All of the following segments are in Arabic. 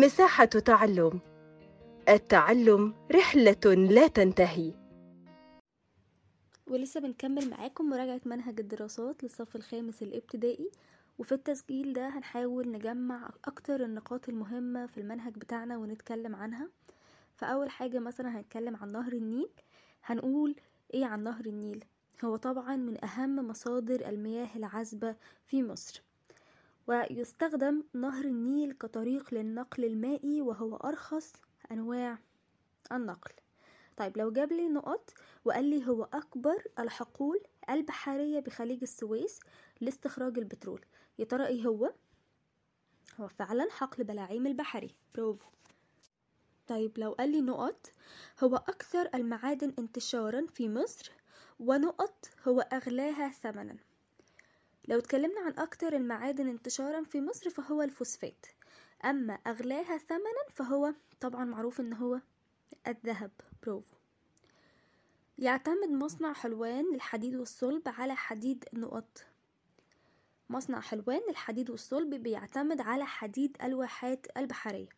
مساحة تعلم. التعلم رحلة لا تنتهي. ولسه بنكمل معاكم مراجعة منهج الدراسات للصف الخامس الابتدائي وفي التسجيل ده هنحاول نجمع أكتر النقاط المهمة في المنهج بتاعنا ونتكلم عنها. فأول حاجة مثلا هنتكلم عن نهر النيل هنقول إيه عن نهر النيل؟ هو طبعا من أهم مصادر المياه العذبة في مصر. ويستخدم نهر النيل كطريق للنقل المائي وهو أرخص أنواع النقل. طيب لو جاب لي نقط وقال لي هو أكبر الحقول البحرية بخليج السويس لاستخراج البترول يا ترى إيه هو؟ هو فعلا حقل بلاعيم البحري. برافو. طيب لو قال لي نقط هو أكثر المعادن انتشارا في مصر ونقط هو أغلاها ثمنا. لو اتكلمنا عن أكتر المعادن انتشارا في مصر فهو الفوسفات أما أغلاها ثمنا فهو طبعا معروف إن هو الذهب برافو. يعتمد مصنع حلوان للحديد والصلب على حديد نقط. مصنع حلوان للحديد والصلب بيعتمد على حديد الواحات البحرية.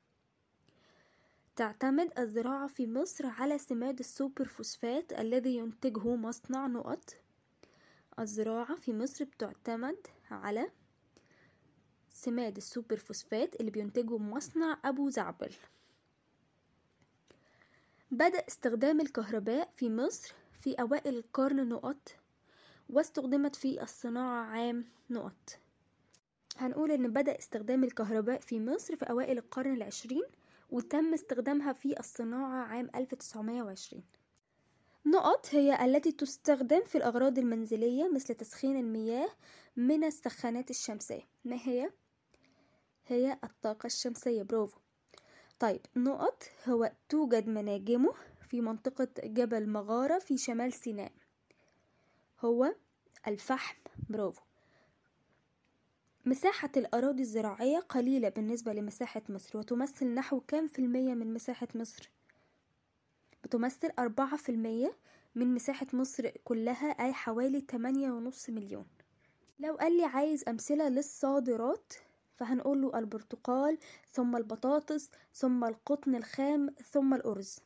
تعتمد الزراعة في مصر على سماد السوبر فوسفات الذي ينتجه مصنع نقط. الزراعة في مصر بتعتمد على سماد السوبر فوسفات اللي بينتجه مصنع أبو زعبل. بدأ استخدام الكهرباء في مصر في أوائل القرن نقط واستخدمت في الصناعة عام نقط. هنقول إن بدأ استخدام الكهرباء في مصر في أوائل القرن العشرين وتم استخدامها في الصناعة عام 1920 نقط هي التي تستخدم في الأغراض المنزلية مثل تسخين المياه من السخانات الشمسية. ما هي؟ هي الطاقة الشمسية. برافو. طيب نقط هو توجد مناجمه في منطقة جبل مغارة في شمال سيناء. هو الفحم. برافو. مساحة الأراضي الزراعية قليلة بالنسبة لمساحة مصر وتمثل نحو كام في المية من مساحة مصر؟ بتمثل أربعة في المية من مساحة مصر كلها أي حوالي تمانية ونص مليون. لو قال لي عايز أمثلة للصادرات فهنقول له البرتقال ثم البطاطس ثم القطن الخام ثم الأرز.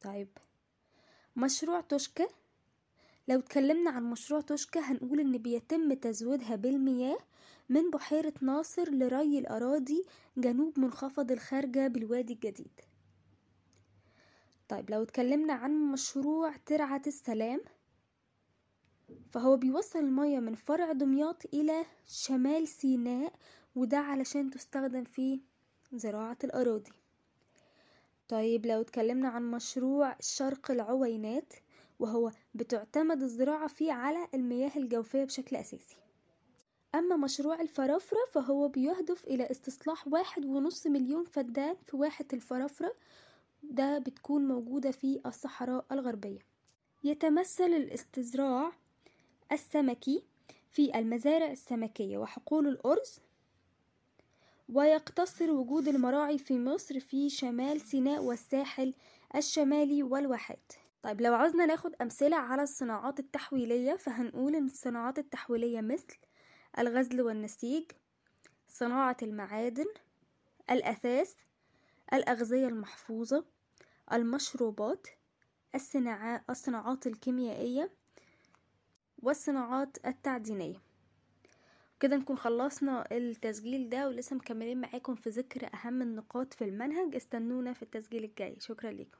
طيب. مشروع توشكا؟ لو اتكلمنا عن مشروع توشكا هنقول إن بيتم تزويدها بالمياه من بحيرة ناصر لري الأراضي جنوب منخفض الخارجة بالوادي الجديد. طيب لو اتكلمنا عن مشروع ترعة السلام فهو بيوصل المية من فرع دمياط إلى شمال سيناء وده علشان تستخدم في زراعة الأراضي. طيب لو اتكلمنا عن مشروع شرق العوينات وهو بتعتمد الزراعة فيه على المياه الجوفية بشكل أساسي. أما مشروع الفرافرة فهو بيهدف إلى استصلاح واحد ونص مليون فدان في واحة الفرافرة ده بتكون موجودة في الصحراء الغربية. يتمثل الاستزراع السمكي في المزارع السمكية وحقول الأرز ويقتصر وجود المراعي في مصر في شمال سيناء والساحل الشمالي والواحات. طيب لو عاوزنا ناخد أمثلة على الصناعات التحويلية فهنقول إن الصناعات التحويلية مثل الغزل والنسيج صناعة المعادن الأثاث الأغذية المحفوظة المشروبات الصناعات الكيميائية والصناعات التعدينية. كده نكون خلصنا التسجيل ده ولسه مكملين معاكم في ذكر أهم النقاط في المنهج. استنونا في التسجيل الجاي. شكرا لكم